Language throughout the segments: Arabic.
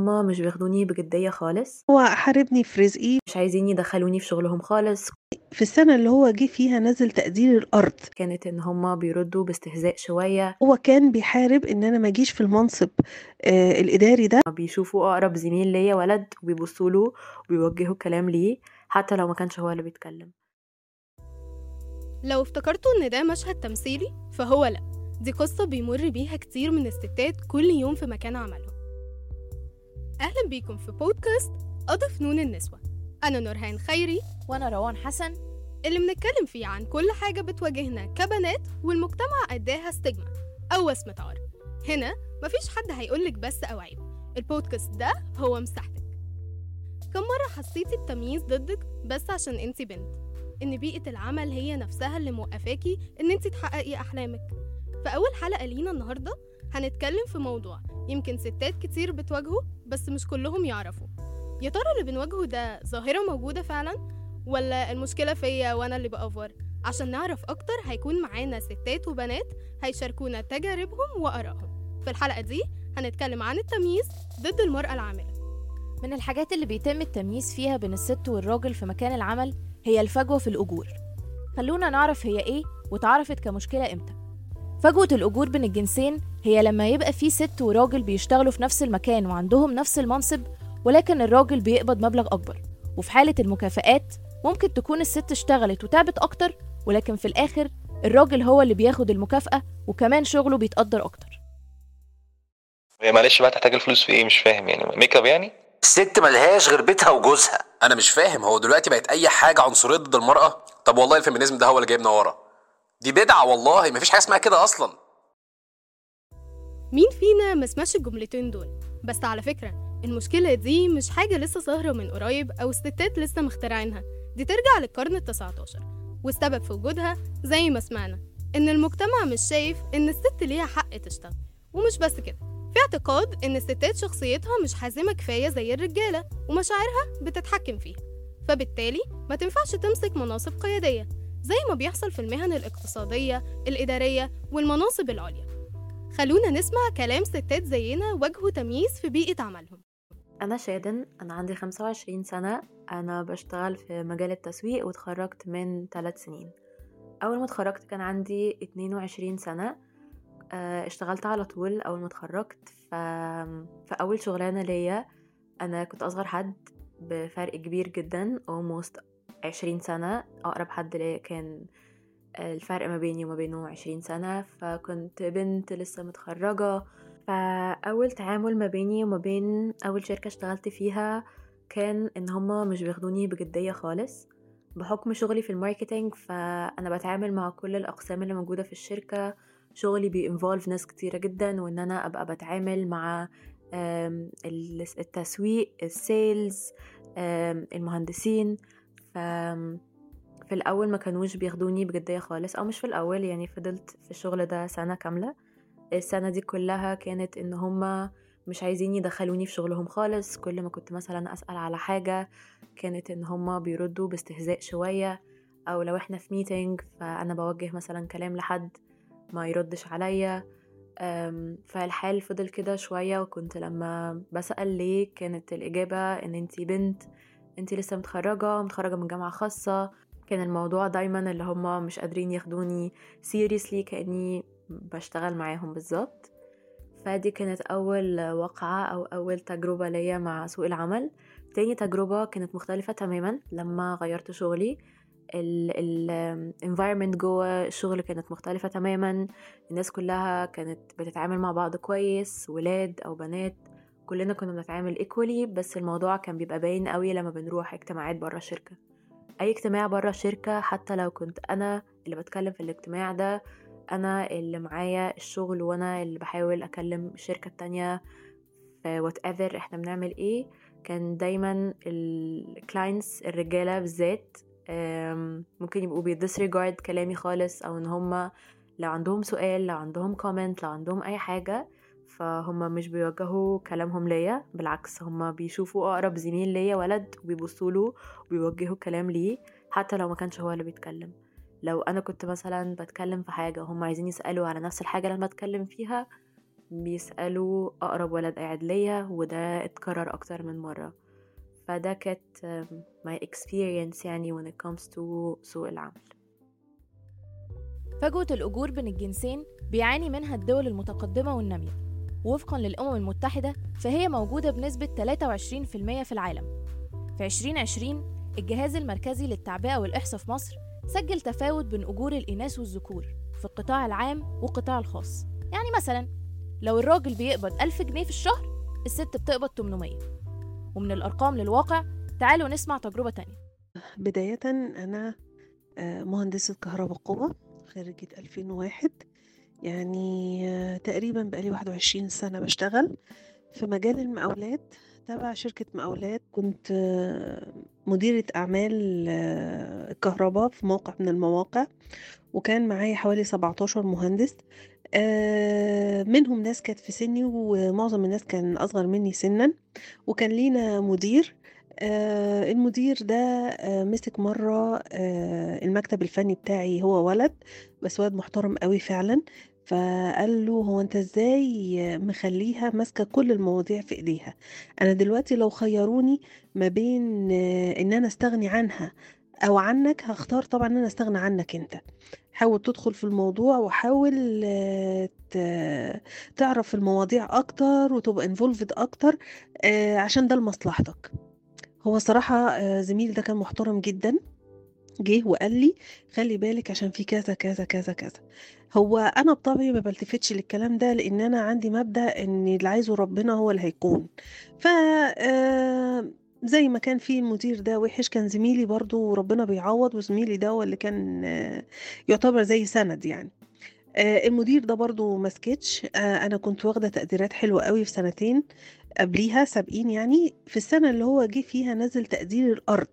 هما مش بياخدوني بجدية خالص. هو حاربني في رزقي. مش عايزين يدخلوني في شغلهم خالص. في السنة اللي هو جه فيها نزل تقدير الأرض. كانت إن هما بيردوا باستهزاء شوية. هو كان بيحارب إن أنا ما أجيش في المنصب آه الإداري ده. بيشوفوا أقرب زميل ليا ولد وبيبصوا له وبيوجهوا كلام ليه حتى لو ما كانش هو اللي بيتكلم. لو افتكرتوا إن ده مشهد تمثيلي فهو لأ. دي قصة بيمر بيها كتير من الستات كل يوم في مكان عملهم. أهلا بيكم في بودكاست قضى فنون النسوة. أنا نورهان خيري. وأنا روان حسن. اللي بنتكلم فيه عن كل حاجة بتواجهنا كبنات والمجتمع أداها استجمة أو وسمة عار. هنا مفيش حد هيقولك بس أو عيب البودكاست ده هو مساحتك. كم مرة حسيتي بتمييز ضدك بس عشان انتي بنت؟ إن بيئة العمل هي نفسها اللي موقفاكي إن انتي تحققي أحلامك. في أول حلقة لينا النهاردة هنتكلم في موضوع يمكن ستات كتير بتواجهه بس مش كلهم يعرفوا يا ترى اللي بنواجهه ده ظاهرة موجودة فعلا؟ ولا المشكلة فيا وأنا اللي بأفور؟ عشان نعرف أكتر هيكون معانا ستات وبنات هيشاركونا تجاربهم وآرائهم. في الحلقة دي هنتكلم عن التمييز ضد المرأة العاملة. من الحاجات اللي بيتم التمييز فيها بين الست والراجل في مكان العمل هي الفجوة في الأجور. خلونا نعرف هي إيه واتعرفت كمشكلة إمتى. فجوة الأجور بين الجنسين هي لما يبقى في ست وراجل بيشتغلوا في نفس المكان وعندهم نفس المنصب ولكن الراجل بيقبض مبلغ أكبر. وفي حالة المكافآت ممكن تكون الست اشتغلت وتعبت أكتر ولكن في الآخر الراجل هو اللي بياخد المكافأة وكمان شغله بيتقدر أكتر. هي معلش بقى تحتاج الفلوس في إيه؟ مش فاهم يعني. make up يعني؟ الست ملهاش غير بيتها وجوزها. أنا مش فاهم هو دلوقتي بقت أي حاجة عنصرية ضد المرأة؟ طب والله ال feminism ده هو اللي جايبنا ورا. دي بدعة والله مفيش حاجة اسمها كده أصلا. مين فينا ما سمعش الجملتين دول؟ بس على فكرة المشكلة دي مش حاجة لسه ظاهرة من قريب أو الستات لسه مخترعينها. دي ترجع للقرن التسعة عشر والسبب في وجودها زي ما سمعنا إن المجتمع مش شايف إن الست ليها حق تشتغل. ومش بس كده في اعتقاد إن الستات شخصيتها مش حازمة كفاية زي الرجالة ومشاعرها بتتحكم فيها. فبالتالي ما تنفعش تمسك مناصب قيادية. زي ما بيحصل في المهن الاقتصادية الإدارية والمناصب العليا. خلونا نسمع كلام ستات زينا واجهوا تمييز في بيئة عملهم. أنا شادن أنا عندي 25 سنة. أنا بشتغل في مجال التسويق واتخرجت من 3 سنين. أول ما اتخرجت كان عندي 22 سنة. آه، اشتغلت على طول أول ما اتخرجت. ف... فأول شغلانة ليا أنا كنت أصغر حد بفرق كبير جدا almost 20 سنة أقرب حد ليا كان الفرق ما بيني وما بينه عشرين سنة فكنت بنت لسه متخرجة. فأول تعامل ما بيني وما بين أول شركة اشتغلت فيها كان إن هما مش بياخدوني بجدية خالص. بحكم شغلي في ال marketing فأنا بتعامل مع كل الأقسام اللي موجودة في الشركة. شغلي بي involve ناس كتيرة جدا وإن أنا أبقى بتعامل مع التسويق ال sales المهندسين. ف في الأول ما كانوش بياخدوني بجدية خالص أو مش في الأول يعني فضلت في الشغل ده سنة كاملة. السنة دي كلها كانت إن هما مش عايزين يدخلوني في شغلهم خالص. كل ما كنت مثلا أسأل على حاجة كانت إن هما بيردوا باستهزاء شوية أو لو إحنا في ميتينج فأنا بوجه مثلا كلام لحد ما يردش عليا. فالحال فضل كده شوية وكنت لما بسأل ليه كانت الإجابة إن أنتي بنت انتي لسه متخرجة متخرجة من جامعة خاصة. كان الموضوع دايما اللي هما مش قادرين ياخدوني seriously كأني بشتغل معاهم بالظبط. فدي كانت أول وقعة أو أول تجربة ليا مع سوق العمل. تاني تجربة كانت مختلفة تماما لما غيرت شغلي. ال ال environment جوه الشغل كانت مختلفة تماما. الناس كلها كانت بتتعامل مع بعض كويس ولاد أو بنات. كلنا كنا بنتعامل equally بس الموضوع كان بيبقى باين قوي لما بنروح اجتماعات برا الشركة أي اجتماع برا الشركة حتى لو كنت أنا اللي بتكلم في الاجتماع ده أنا اللي معايا الشغل وأنا اللي بحاول أكلم الشركة التانية في whatever إحنا بنعمل إيه كان دايما ال clients الرجالة بالذات ممكن يبقوا بي disregard كلامي خالص أو إن هما لو عندهم سؤال لو عندهم comment لو عندهم أي حاجة فهم مش بيوجهوا كلامهم ليا بالعكس هم بيشوفوا أقرب زميل ليا ولد وبيبصوا له وبيوجهوا كلام ليه حتى لو ما كانش هو اللي بيتكلم. لو أنا كنت مثلا بتكلم في حاجة وهم عايزين يسألوا على نفس الحاجة اللي أنا بتكلم فيها بيسألوا أقرب ولد قاعد ليا وده اتكرر أكتر من مرة. فده كانت my experience يعني when it comes to سوق العمل. فجوة الأجور بين الجنسين بيعاني منها الدول المتقدمة والنامية وفقا للأمم المتحدة فهي موجودة بنسبة 23% في العالم. في 2020 الجهاز المركزي للتعبئة والإحصاء في مصر سجل تفاوت بين أجور الإناث والذكور في القطاع العام والقطاع الخاص. يعني مثلا لو الراجل بيقبض 1000 جنيه في الشهر الست بتقبض 800 ومن الأرقام للواقع تعالوا نسمع تجربة تانية. بداية أنا آه، مهندسة كهرباء قوة خريجة 2001 يعني تقريبا بقالي 21 سنة بشتغل في مجال المقاولات تبع شركة مقاولات. كنت مديرة أعمال آه، كهرباء في موقع من المواقع وكان معايا حوالي 17 مهندس. منهم ناس كانت في سني ومعظم الناس كان أصغر مني سنا وكان لينا مدير آه، المدير ده آه، مسك مرة آه، المكتب الفني بتاعي هو ولد بس ولد محترم قوي فعلا. فقال له هو أنت إزاي مخليها ماسكة كل المواضيع في إيديها؟ أنا دلوقتي لو خيروني ما بين آه، إن أنا أستغني عنها أو عنك هختار طبعا إن أنا أستغنى عنك أنت. حاول تدخل في الموضوع وحاول آه، تعرف المواضيع أكتر وتبقى انفولفد أكتر آه، عشان ده لمصلحتك. هو صراحة آه، زميلي ده كان محترم جدا جه وقال لي خلي بالك عشان في كذا كذا كذا كذا. هو أنا بطبعي ما بلتفتش للكلام ده لأن أنا عندي مبدأ إن اللي عايزه ربنا هو اللي هيكون. ف آه، زي ما كان في المدير ده وحش كان زميلي برضو ربنا بيعوض وزميلي ده هو اللي كان آه، يعتبر زي سند يعني. المدير ده برضو ما أنا كنت واخدة تقديرات حلوة قوي في سنتين. قبليها سابقين يعني في السنة اللي هو جه فيها نزل تقدير الأرض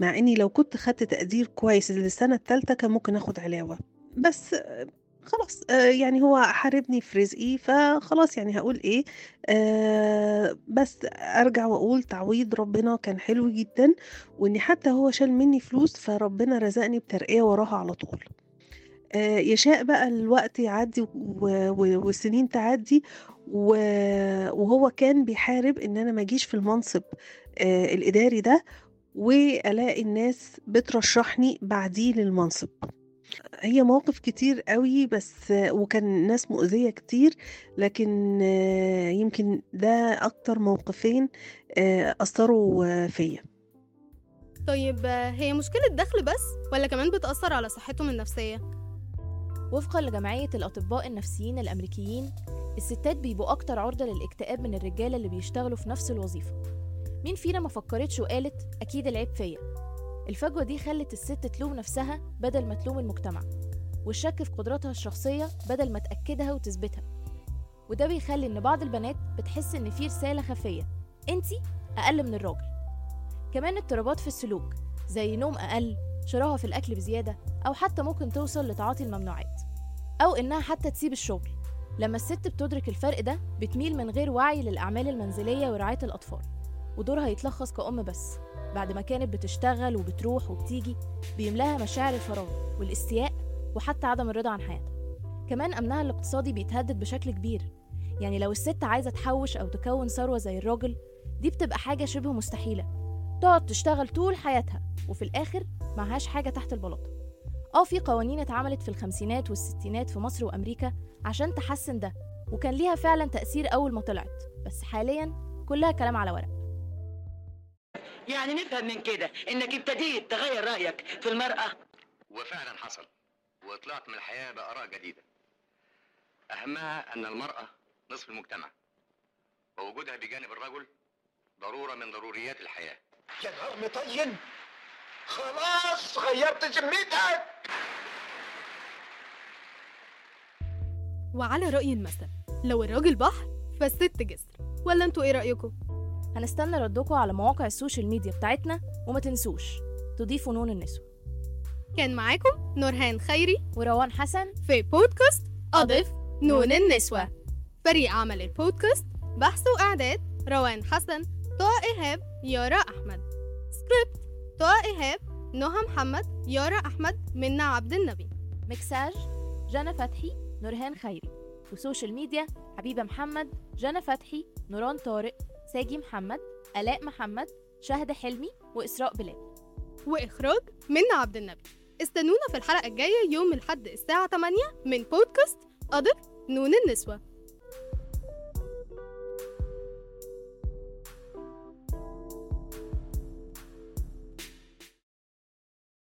مع إني لو كنت خدت تقدير كويس للسنة الثالثه كان ممكن آخد علاوة. بس خلاص آه، يعني هو حاربني في رزقي فخلاص يعني هقول إيه آه بس أرجع وأقول تعويض ربنا كان حلو جدا واني حتى هو شال مني فلوس فربنا رزقني بترقية وراها على طول. يشاء بقى الوقت يعدي والسنين تعدي وهو كان بيحارب إن أنا ما أجيش في المنصب آه، الإداري ده وألاقي الناس بترشحني بعديه للمنصب هي مواقف كتير قوي بس وكان ناس مؤذية كتير لكن آه، يمكن ده أكتر موقفين آه، آه، فيا طيب آه، هي مشكلة دخل بس ولا كمان بتأثر على صحتهم النفسية؟ وفقا لجمعية الأطباء النفسيين الأمريكيين الستات بيبقوا أكتر عرضة للاكتئاب من الرجالة اللي بيشتغلوا في نفس الوظيفة. مين فينا ما فكرتش وقالت أكيد العيب فيا؟ الفجوة دي خلت الست تلوم نفسها بدل ما تلوم المجتمع والشك في قدراتها الشخصية بدل ما تأكدها وتثبتها. وده بيخلي إن بعض البنات بتحس إن في رسالة خفية أنتي أقل من الراجل. كمان اضطرابات في السلوك زي نوم أقل شراهة في الأكل بزيادة أو حتى ممكن توصل لتعاطي الممنوعات أو إنها حتى تسيب الشغل. لما الست بتدرك الفرق ده بتميل من غير وعي للأعمال المنزلية ورعاية الأطفال ودورها يتلخص كأم بس. بعد ما كانت بتشتغل وبتروح وبتيجي بيملاها مشاعر الفراغ والاستياء وحتى عدم الرضا عن حياتها. كمان أمنها الاقتصادي بيتهدد بشكل كبير. يعني لو الست عايزة تحوش أو تكون ثروة زي الراجل دي بتبقى حاجة شبه مستحيلة. تقعد تشتغل طول حياتها وفي الآخر معهاش حاجة تحت البلاطة آه في قوانين اتعملت في الخمسينات والستينات في مصر وأمريكا عشان تحسن ده وكان ليها فعلا تأثير أول ما طلعت. بس حاليا كلها كلام على ورق. يعني نفهم من كده إنك ابتديت تغير رأيك في المرأة؟ وفعلا حصل وطلعت من الحياة بآراء جديدة. أهمها أن المرأة نصف المجتمع ووجودها بجانب الرجل ضرورة من ضروريات الحياة. يا نهار مطين. خلاص غيرت ذمتك وعلى رأي المثل لو الراجل بحر فالست جسر. ولا أنتوا إيه رأيكم؟ هنستنى ردكم على مواقع ال social media بتاعتنا وما تنسوش تضيفوا نون النسوة. كان معاكم نورهان خيري وروان حسن في بودكاست أضف نون النسوة. فريق عمل البودكاست بحث وإعداد روان حسن طه إيهاب يارا أحمد. سكريبت طه إيهاب نهى محمد يارا أحمد منى عبد النبي. مكساج جنى فتحي نورهان خيري. وسوشيال ميديا حبيبة محمد جنى فتحي نوران طارق ساجي محمد آلاء محمد شهد حلمي وإسراء بلال. وإخراج منى عبد النبي. استنونا في الحلقة الجاية يوم الحد الساعة 8 من بودكاست قدر نون النسوة.